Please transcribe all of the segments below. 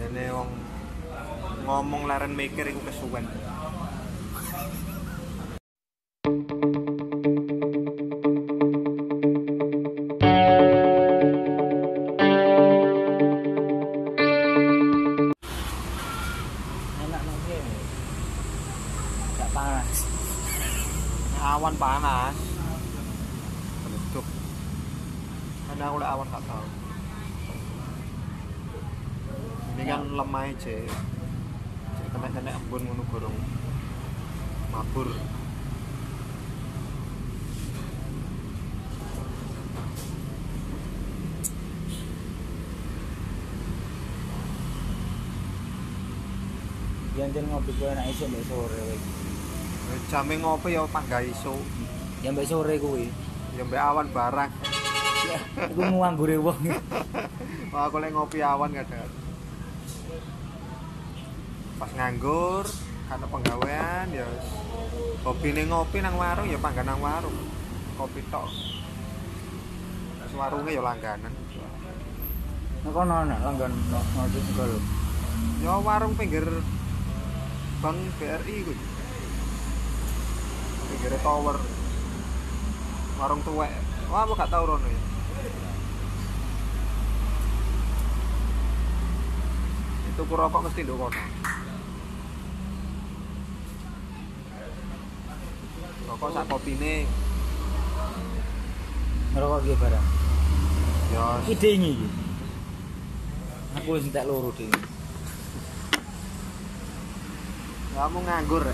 Dene wong ngomong leren mikir iku kesuwen. Mabur. jangan ngopi gue enak iso mbak sore kowe. Jame ngopi ya panggah iso. ya mbak sore kuwi Ya mbek awan barang. iku nganggure wong Wah, aku lek ngopi awan kadang. Pas nganggur, karena penggawean ya hobine ngopi nang warung ya panggan nang warung. Kopi tok. Warungnya ya langganan. nek kono ana langgan ngopi segala Ya warung pinggir Bank BRI kuwi. Pinggir tower. Warung tuwek. Wah, aku gak tau rono ya. Itu ku rokok mesti nduk kono. Rokok sak kopine ngerokok iki barang ya ide ini iki. Aku wis entek loro ding kamu nganggur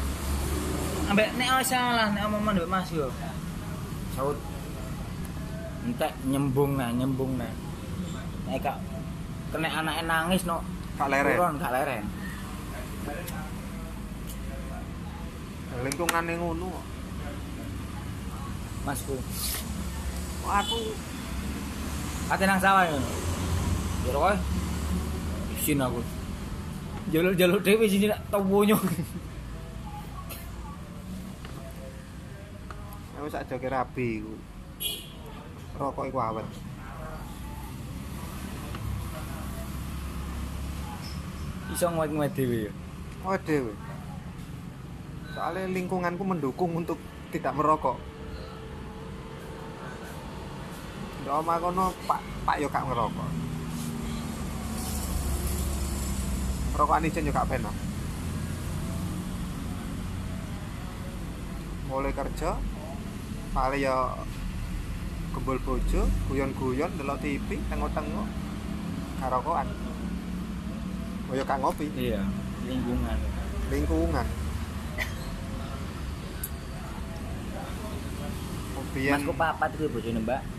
ambek nek ora salah nek omongan mbek Mas yo. Saut entek nyembung nah nyembung nah. Nek gak kena anake nangis no Gak leren. turun gak leren. Lingkungane ngono. Masku Wah, Aku ate nang sawah yo yo kowe isin aku jaluk-jaluk dhewe sini nak tawonyo aku sak joge rabi iku. Rokok iku awet. iso ngwek-ngwek dhewe yo Oh dewe. Soalnya lingkunganku mendukung untuk tidak merokok. Di omah kono Pak Pak yo gak ngerokok. Rokokan ijen yo gak penak. Mulai kerja, paling ya gembul bojo, guyon-guyon, delok TV, tengok-tengok, karokokan. Oh ya gak ngopi iya lingkungan lingkungan Biyen Masku papat kuwi bojone Mbak.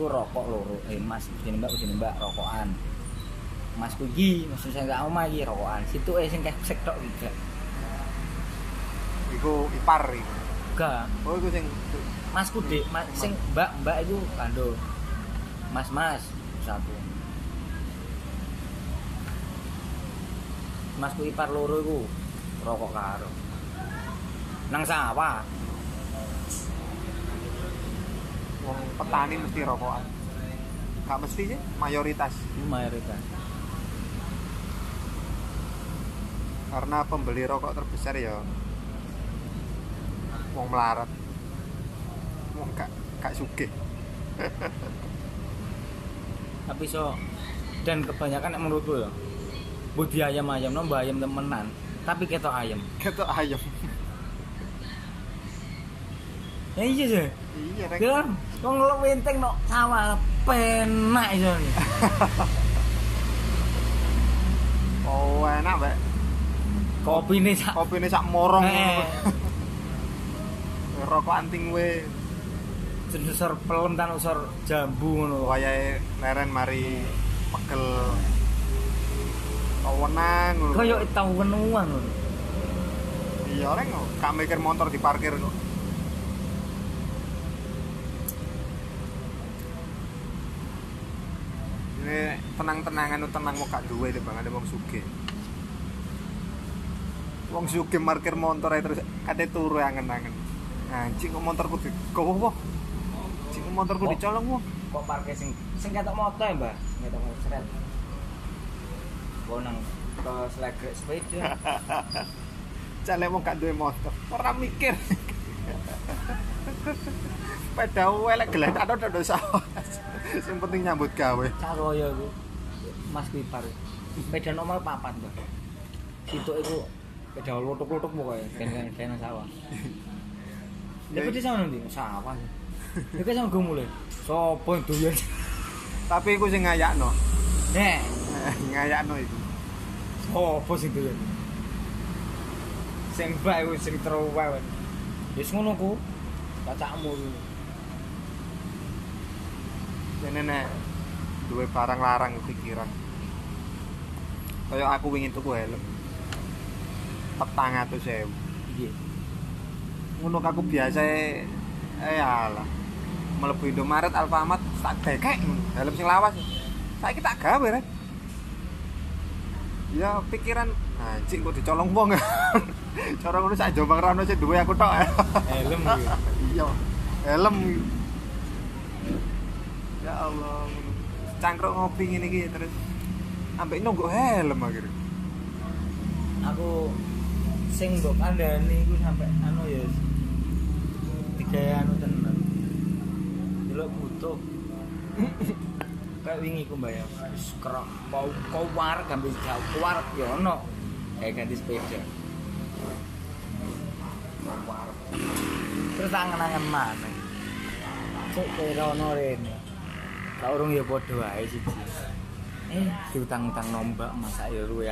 Ku rokok loro. Eh Mas bojone Mbak bojone Mbak rokokan. Masku iki maksud saya gak omah iki rokokan. Situ eh sing tok iki. gak. iku ipar iku. Gak. Oh iku sing Masku Dik, mas, sing Mbak Mbak itu kando. Mas Mas satu. Masku ipar loro iku rokok karo. Nang sawah. Wong petani mesti rokokan. Gak mesti sih, mayoritas. Itu mayoritas. Karena pembeli rokok terbesar ya wong melarat. Wong gak gak sugih. tapi so dan kebanyakan nek menurutku ya budi ayam ayam no ayam temenan tapi ketok ayam Ketok ayam. Ya iya sih Iya, Rek. kan wong lo wenteng no sawah penak iso Oh, enak, Mbak. kopi nih sak Kopine sak morong. Eh. Rokok anting we. usur pelem tan usur jambu ngono Wayahe leren mari pegel. Kawenan ngono. koyo tau wenuan ngono Iya, kok gak mikir motor diparkir kok. Ini tenang-tenangan tenang mau gak duwe deh bang ada wong sugih. Wong sugih parkir motor ae terus kate turu angen-angen. Anjing kok motorku digowo wah. Anjing kok motorku Kok? dicolong wah. kok parkir sing sing ketok moto ya mbak sing ketok moto seret nang ke selegrek sepeda Cale wong gak duwe motor, ora mikir. Sepeda elek geletak tok tok sawah. Sing penting nyambut gawe. Caroyo iku Mas Pipar sepeda normal papat Mbak situ iku sepeda lutuk-lutuk pokoknya ben ben sawah Lha kok sama nanti sawah. Kan sama gue mulai. Sopo doyan? Tapi iku sing ngayakno. Nek, ngayakno iku. sopo sing doyan? Sing bae sing teroweh. Wis ngono ku. Kacakmu. Dene nek duwe barang larang pikiran. Kaya aku wingi tuku helm. Petang atus sewu. Iya. Ngono aku biasa eh alah. Mlebu Indomaret Alfamart tak dekek helm sing lawas. Saiki tak gawe rek. Ya pikiran anjing kok dicolong wong. Cara ngono sak Jombang ra ono sing duwe aku tok. Helm. Iya. Helm. Ya Allah. Cangkruk ngopi ngene iki terus ambek nunggu helm akhirnya. Aku sing mbok kandhani iku sampe anu ya tiga anu tenan. Delok butuh. Kayak wingi ku mbayar. Wis kerok mau kowar gambil jauh kowar ya ono. Kayak ganti sepeda. Kowar. Terus angen-angen mana? Cek kira ono rene. Kau urung ya padha wae siji. Eh, diutang-utang nombak masa ya luwe.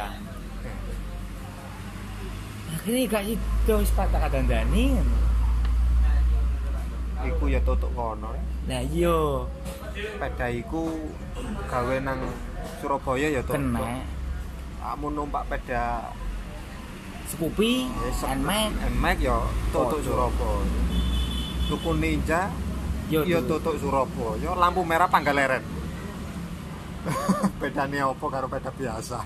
Akhirnya gak itu sepatah kadandani. Iku ya tutuk kono. Nah iya, Sepeda iku gawe nang Surabaya ya tutuk. kena Kamu numpak peda Scoopy, ya, sep- Nmax, Nmax ya tutuk. Surabaya. Tuku Ninja yo ya tuh. tutuk Surabaya. Lampu merah Panggalaran. Bedane apa karo peda biasa?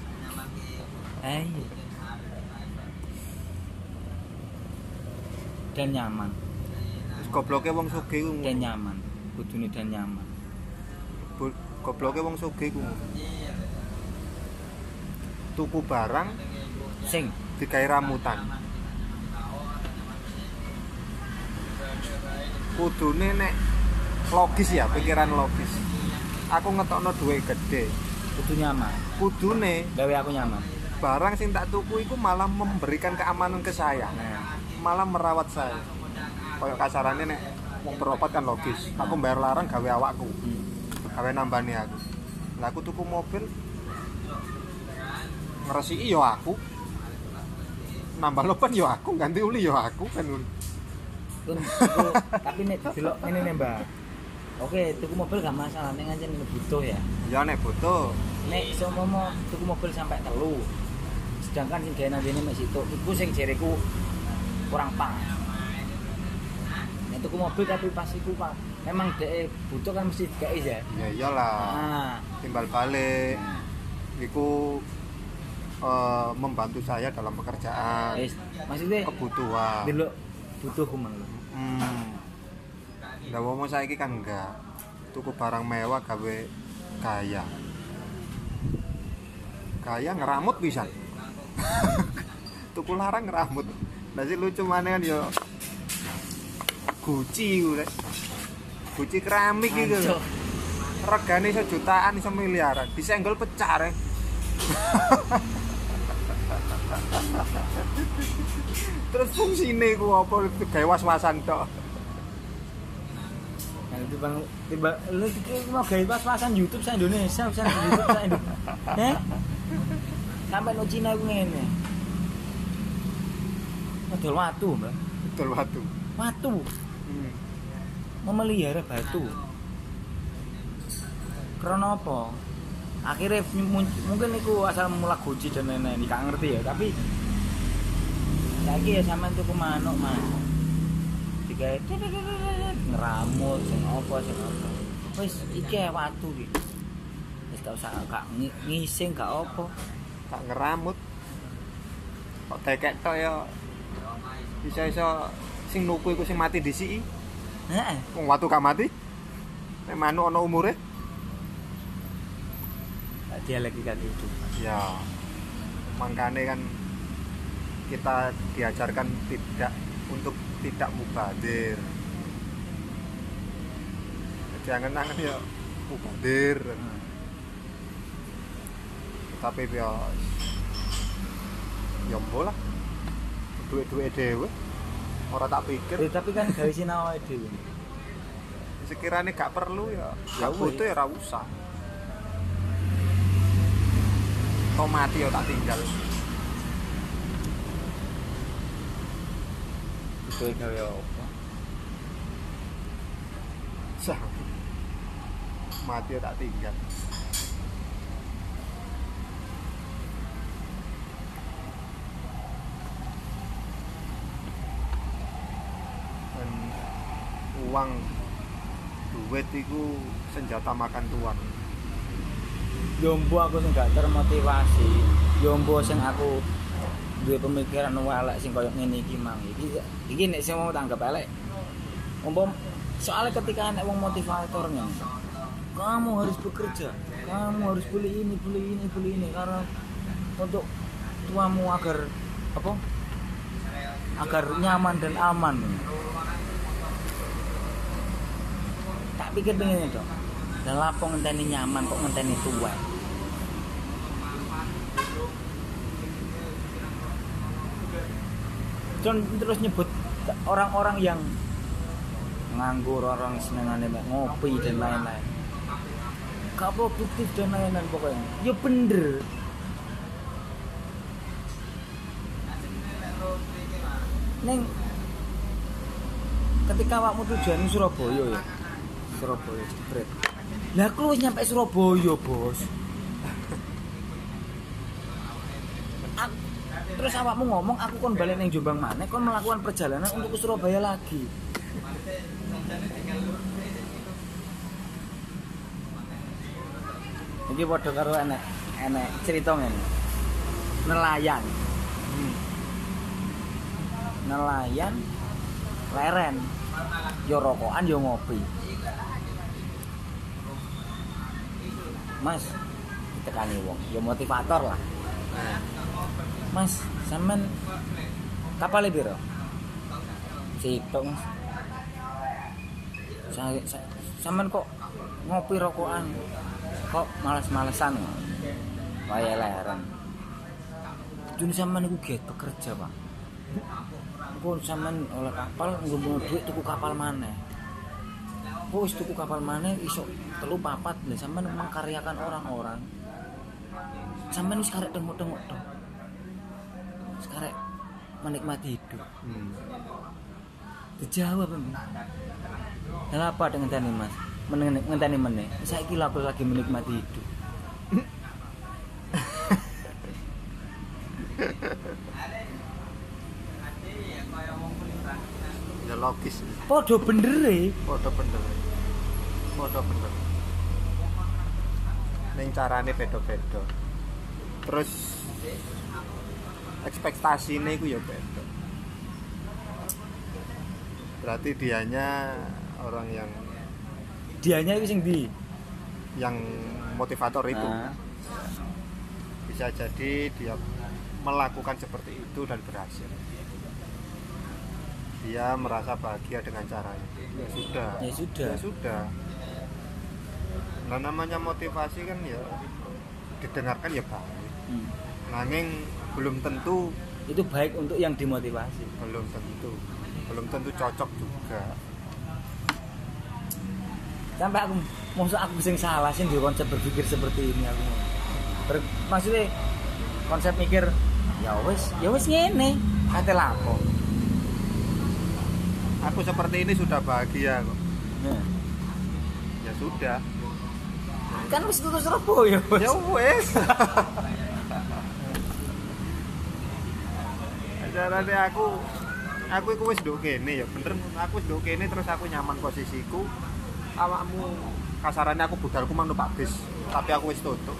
Eh, iya. Dan nyaman, Terus gobloke wong sugih ku. dan nyaman. Kudune dan nyaman. Gobloke wong sugih ku. Tuku barang Sing, digawe ramutan. Kudune nek logis ya, pikiran logis. Aku ngetokno duit gede. kudu nyaman. Kudune Gawe aku nyaman. barang sing tak tuku iku malah memberikan keamanan ke saya. Nah, Malah merawat saya. Kayak kasarannya nek wong berobat kan logis. Aku bayar larang gawe awakku. hmm. gawe nambani aku. Lah aku tuku mobil ngresiki yo aku. Nambah lopan yo aku, ganti uli yo aku kan tapi nek delok ngene nih, Mbak. Oke, tuku mobil gak masalah, nek ngancen butuh ya. Ya nek butuh. Nek seumpama tuku mobil sampai telu. Sedangkan sing gawe dene mek situ, iku sing jereku kurang pas. Nek tuku mobil tapi pas iku Pak, memang dhek butuh kan mesti digawe ya. Ya iyalah. Nah, Timbal balik. Iku eh, membantu saya dalam pekerjaan, wis maksudnya kebutuhan. delok butuh ku mang lho. Hmm. Lah wong saiki kan enggak. Tuku barang mewah gawe gaya. Gaya ngeramut bisa. Tuku larang ngeramut. Lah sih lucu mana kan yo Gucci rek. Gucci keramik. Ancuk. Regane iso jutaan iso miliaran. Disenggol pecah rek. Terus fungsine ku apa gawe was-wasan tok. Nah, tiba tiba lu iki mau gawe pas-pasan YouTube sa Indonesia, sa YouTube sa Indonesia. Eh? Sampai no Cina ku ngene. Model watu, Mbak. Betul watu. Watu. Hmm. memelihara batu karena apa akhirnya mun- mungkin itu asal mula guci dan lain-lain gak ngerti ya tapi lagi ya sama tuh manuk mas tiga ngeramut sing apa sing apa. Wis iki watu iki. Wis gak usah gak ngi- ngising gak apa. Tak ngeramut. Kok dekek tok ya? Bisa-bisa sing nuku iku sing mati disiki. Heeh. Wong watu gak mati. Nek manuk ana umure. Dia lagi kan itu ya. Makanya kan kita diajarkan tidak untuk tidak mubadir jangan nangan ya mubadir tapi ya ya bola duit duit dewe orang tak pikir. Eh, tapi kan gawe sinau dhewe. sekiranya gak perlu ya Ya gak butuh ya usah. Kau mati ya tak tinggal? Itu gawe apa? Sah. Mati tak tinggal dan uang duit itu senjata makan tuan Yombo aku sing gak termotivasi. Yombo sing aku duwe pemikiran elek sing koyo ngene iki mang. Iki iki nek sing mau tanggap elek. Umpam soalnya ketika anak wong motivatornya kamu harus bekerja. Kamu harus beli ini beli ini beli ini. Karena untuk tuamu agar apa? Agar nyaman dan aman. Tak pikir begini dong dan lapo ngenteni nyaman kok ngenteni tua? John terus nyebut orang-orang yang nganggur orang senengane mek ngopi dan lain-lain gak produktif dan lain-lain pokoknya. Ya bener. Neng ketika awakmu tujuan Surabaya ya? Surabaya jebret lah aku nyampe Surabaya bos. Ak- terus awakmu ngomong aku kon balik neng Jombang mana kon melakukan perjalanan untuk ke Surabaya lagi Iki padha karo enek enek cerita ngene. Nelayan. Nelayan leren. Yo rokokan yo ngopi. Mas, ditekani wong, yo motivator lah. Mas, sampean kapal piro? Sitok, Mas. Sampean kok ngopi rokokan kok males-malesan kaya leren Dune sampean iku giat bekerja, Pak. Kok sampean oleh kapal nggo duit tuku kapal maneh. Kok wis tuku kapal maneh iso telu papat lah sampean mengkaryakan orang-orang. Sampean wis karek tengok-tengok. Wis karek menikmati hidup. hmm. Dijawab. Kenapa dengan tani Mas? Ngenteni meneh. Saiki aku lagi menikmati hidup. ya logis Podo bener e. foto bener foto bener Neng carane beda-beda terus ekspektasinya itu ya beda berarti dianya orang yang Dianya iki sing ndi? yang motivator itu. Nah, bisa jadi dia melakukan seperti itu dan berhasil. Dia merasa bahagia dengan caranya. Ya sudah. Ya sudah. ya sudah. Nah namanya motivasi kan ya didengarkan ya baik. Hmm. nanging belum tentu Itu baik untuk yang dimotivasi. belum tentu. Belum tentu cocok juga Sampai aku maksud aku sing salah sih di konsep berpikir seperti ini aku. Ber- maksudnya konsep mikir ya wes ya wes ngene kate lapo. aku seperti ini sudah bahagia kok Nah, ya sudah kan wis tutu Surabaya. Bos. ya wes caranya aku aku iku wis nduk kene ya bener aku wis nduk kene terus aku nyaman posisiku awakmu. Kasarannya aku budalku mang numpak bis tapi aku wis tutup.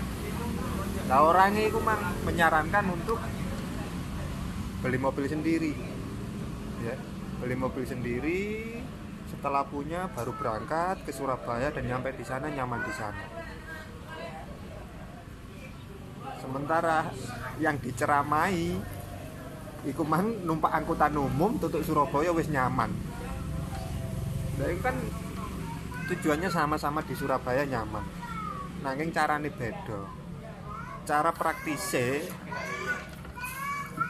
Nah orangnya itu mang menyarankan untuk beli mobil sendiri. Ya beli mobil sendiri setelah punya baru berangkat ke Surabaya dan nyampe di sana nyaman di sana. Sementara yang diceramai iku mang numpak angkutan umum tutuk Surabaya wis nyaman. Itu kan tujuannya sama-sama di Surabaya nyaman. Nanging carane beda. Cara praktisnya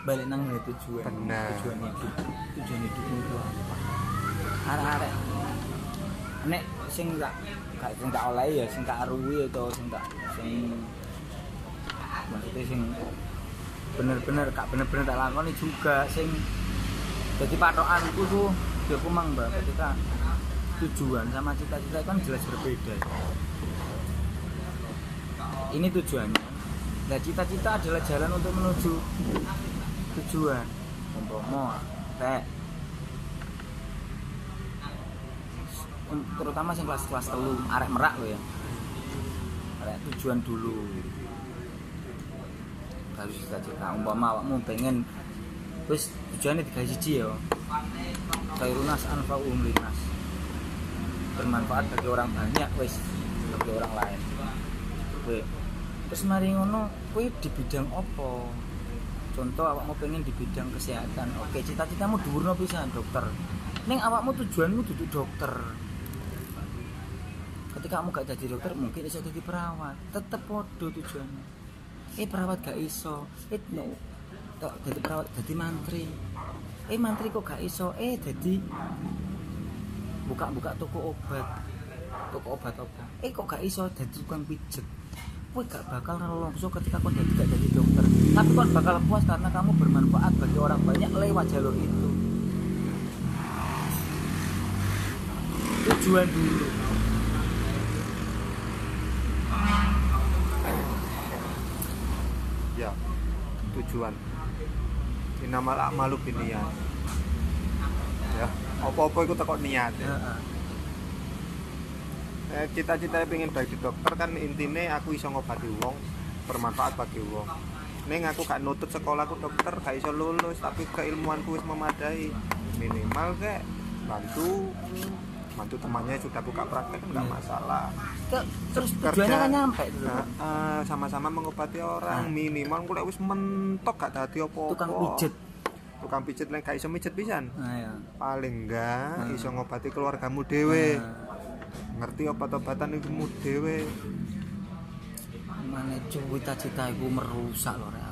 balik nang tujuan. Benar. tujuan hidup. Tujuan hidup itu apa? Arek-arek. Nek sing tak gak sing tak oleh ya sing tak aruhi atau sing tak sing maksudnya sing bener-bener gak bener-bener tak lakoni juga sing jadi patokanku tuh dia kumang mbak ketika tujuan sama cita-cita kan jelas berbeda. Ini tujuannya. Nah cita-cita adalah jalan untuk menuju tujuan. Umpama teh terutama sing kelas-kelas telu arek merak lo ya. Arek tujuan dulu. Harus cita-cita. Umpama awakmu pengen wis tujuannya tiga siji ya. Khairunas anfa'um linnas bermanfaat bagi orang banyak wis bagi orang lain. Kowe terus mari ngono kowe di bidang apa? Contoh awakmu pengen di bidang kesehatan. Oke cita-citamu dhuwurno pisan dokter. Ning awakmu tujuanmu duduk dokter. Ketika kamu gak jadi dokter mungkin bisa jadi perawat. Tetep podo tujuannya eh perawat gak iso. Eh no. Jadi perawat jadi mantri. Eh mantri kok gak iso? Eh jadi buka-buka toko obat. Toko obat apa? Eh kok gak iso jadi tukang pijet? Kowe gak bakal nelongso ketika kau jadi gak jadi dokter. Tapi kau bakal puas karena kamu bermanfaat bagi orang banyak lewat jalur itu. Tujuan dulu. Ya tujuan. Inamal a'malu binniat ya apa-apa itu tekok niat ya. Eh, cita-cita pengen jadi dokter kan intinya aku iso ngobati wong bermanfaat bagi wong Neng aku gak nutut sekolahku dokter gak iso lulus tapi keilmuanku wis memadai minimal kayak bantu bantu temannya sudah buka praktek kan nggak Hmm. masalah terus tujuannya kan nyampe. Nah, eh, sama-sama mengobati orang Nah. minimal kuwi wis mentok gak dadi apa-apa tukang pijet tukang pijet lek gak iso mijet pisan? Nah paling enggak Hmm. iso ngobati keluargamu dhewe. Nah, ngerti obat-obatan iku dhewe. Mana cita-cita iku merusak loh rek.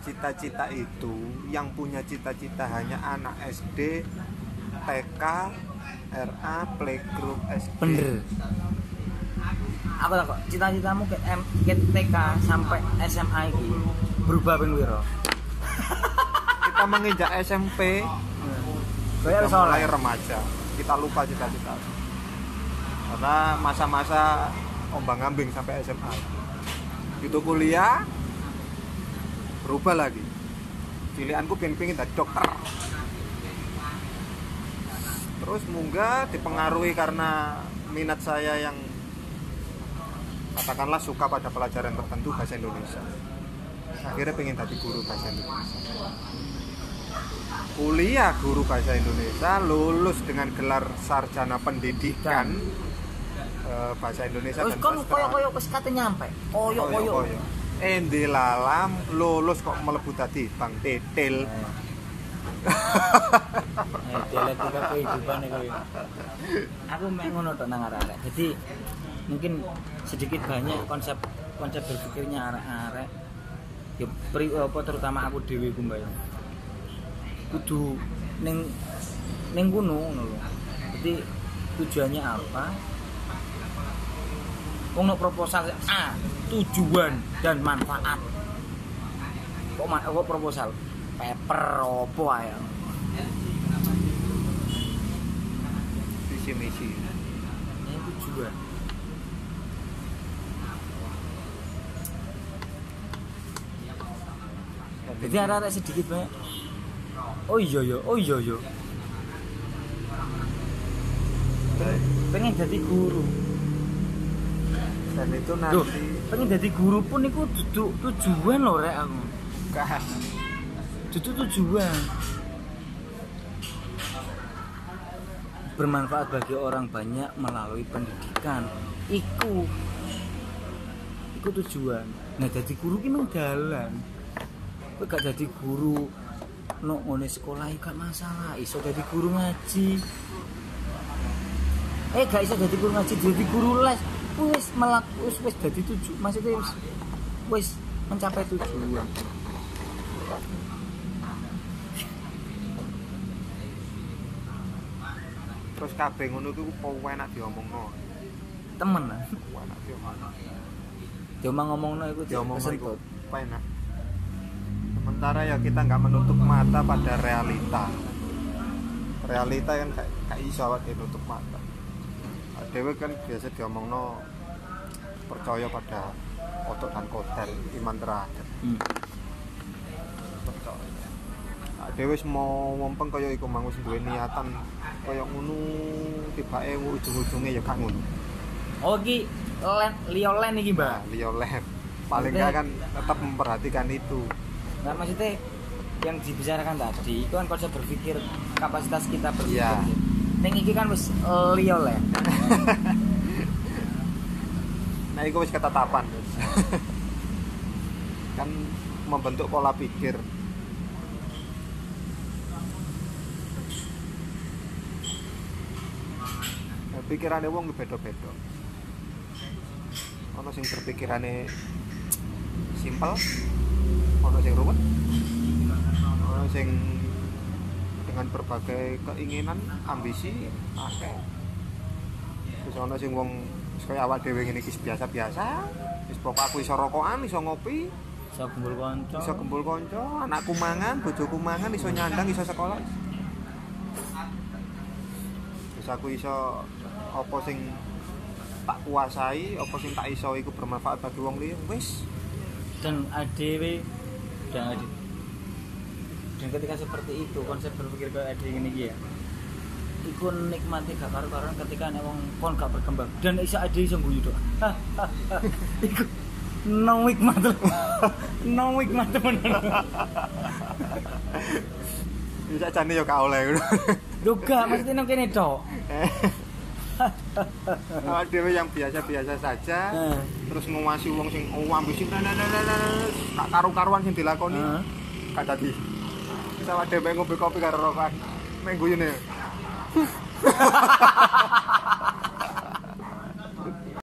Cita-cita itu yang punya cita-cita hanya anak SD TK RA playgroup SD bener. Apa tak kok cita-citamu ke M ke TK sampai SMA iki berubah ping kita menginjak SMP udah mulai remaja kita lupa cita-cita. Karena masa-masa ombang ambing sampai SMA itu kuliah berubah lagi. Pilihanku pengen pengen jadi dokter. Terus munggah dipengaruhi karena minat saya yang katakanlah suka pada pelajaran tertentu bahasa Indonesia akhirnya pengen jadi guru bahasa Indonesia kuliah guru bahasa Indonesia lulus dengan gelar sarjana pendidikan eh, bahasa Indonesia dan kon sastra. koyo-koyo wis kate nyampe. Koyo-koyo. Koyo-koyo. Endi lalam lulus kok mlebu dadi Bang Tetil. Eh, dialektika kehidupan iku ya. Aku mek ngono tok nang arek-arek. Jadi mungkin sedikit banyak konsep konsep berpikirnya arek-arek ya pri, apa terutama aku dhewe ku mbak kudu ning ning kuno ngono lho. Jadi tujuannya apa? Wong proposal A, tujuan dan manfaat. Kok ma kok proposal? Paper apa ya? Visi misi. Ini tujuan. Jadi ada sedikit banyak. Oh iya yo, oh iya yo. Pengen jadi guru. dan itu nanti pengen jadi guru pun itu duduk tujuan loh rek aku. Duduk tujuan. Bermanfaat bagi orang banyak melalui pendidikan. Iku Iku tujuan nah jadi guru ki memang dalan kowe gak jadi guru no ngene sekolah gak masalah iso jadi guru ngaji. Eh gak iso jadi guru ngaji jadi guru les. Wis melak wis wis jadi tuju maksudnya wis wis mencapai tujuan. Terus kabeh ngono iku po enak diomongno? Temen lah enak diomongno. Cuma ngomongno iku diomongno iku enak sementara ya kita nggak menutup mata pada realita. Realita kan kayak kayak iso awak dhewe nutup mata dhewe kan biasa diomongno percaya pada otot dan kotel iman terakhir. Hmm. percaya. Wis mau ngompeng kaya iku mang wis duwe niatan kaya ngono tibake ujung-ujunge ya gak ngono. Oh iki len lio len iki mbak? Nah, paling nggak kan tetap memperhatikan itu Nah, maksudnya yang dibicarakan tadi itu kan konsep berpikir kapasitas kita berpikir. Iya. Ning iki kan wis liyo lah. nah itu wis ketetapan kan membentuk pola pikir nah, pikirannya wong beda-beda ono sing berpikirane simpel ono sing ruwet. Ono sing dengan berbagai keinginan ambisi akeh. Terus ono sing wong kaya awak dhewe ngene iki biasa-biasa wis pokok aku iso rokokan iso ngopi. Iso kumpul kanca. iso kumpul kanca anakku mangan bojoku mangan iso nyandang iso sekolah. Terus aku iso apa sing tak kuasai apa sing tak iso iku bermanfaat bagi wong liya. Wis dan ADW dan AD dan ketika seperti itu konsep berpikir kayak ADW ini ya. Iku nikmati gak karu-karuan ketika nek wong kon gak berkembang. Dan isa ADW iso guyu tok iku no hikmat. No hikmat bener bisa jane yo gak oleh. Duga, maksudnya nang kene tok. awak dhewe yang biasa-biasa saja Heeh. terus nguwasi wong sing ambisi tak karu-karuan sing dilakoni Heeh. gak dadi Terus awak dhewe ngombe kopi karo rokokan mek guyune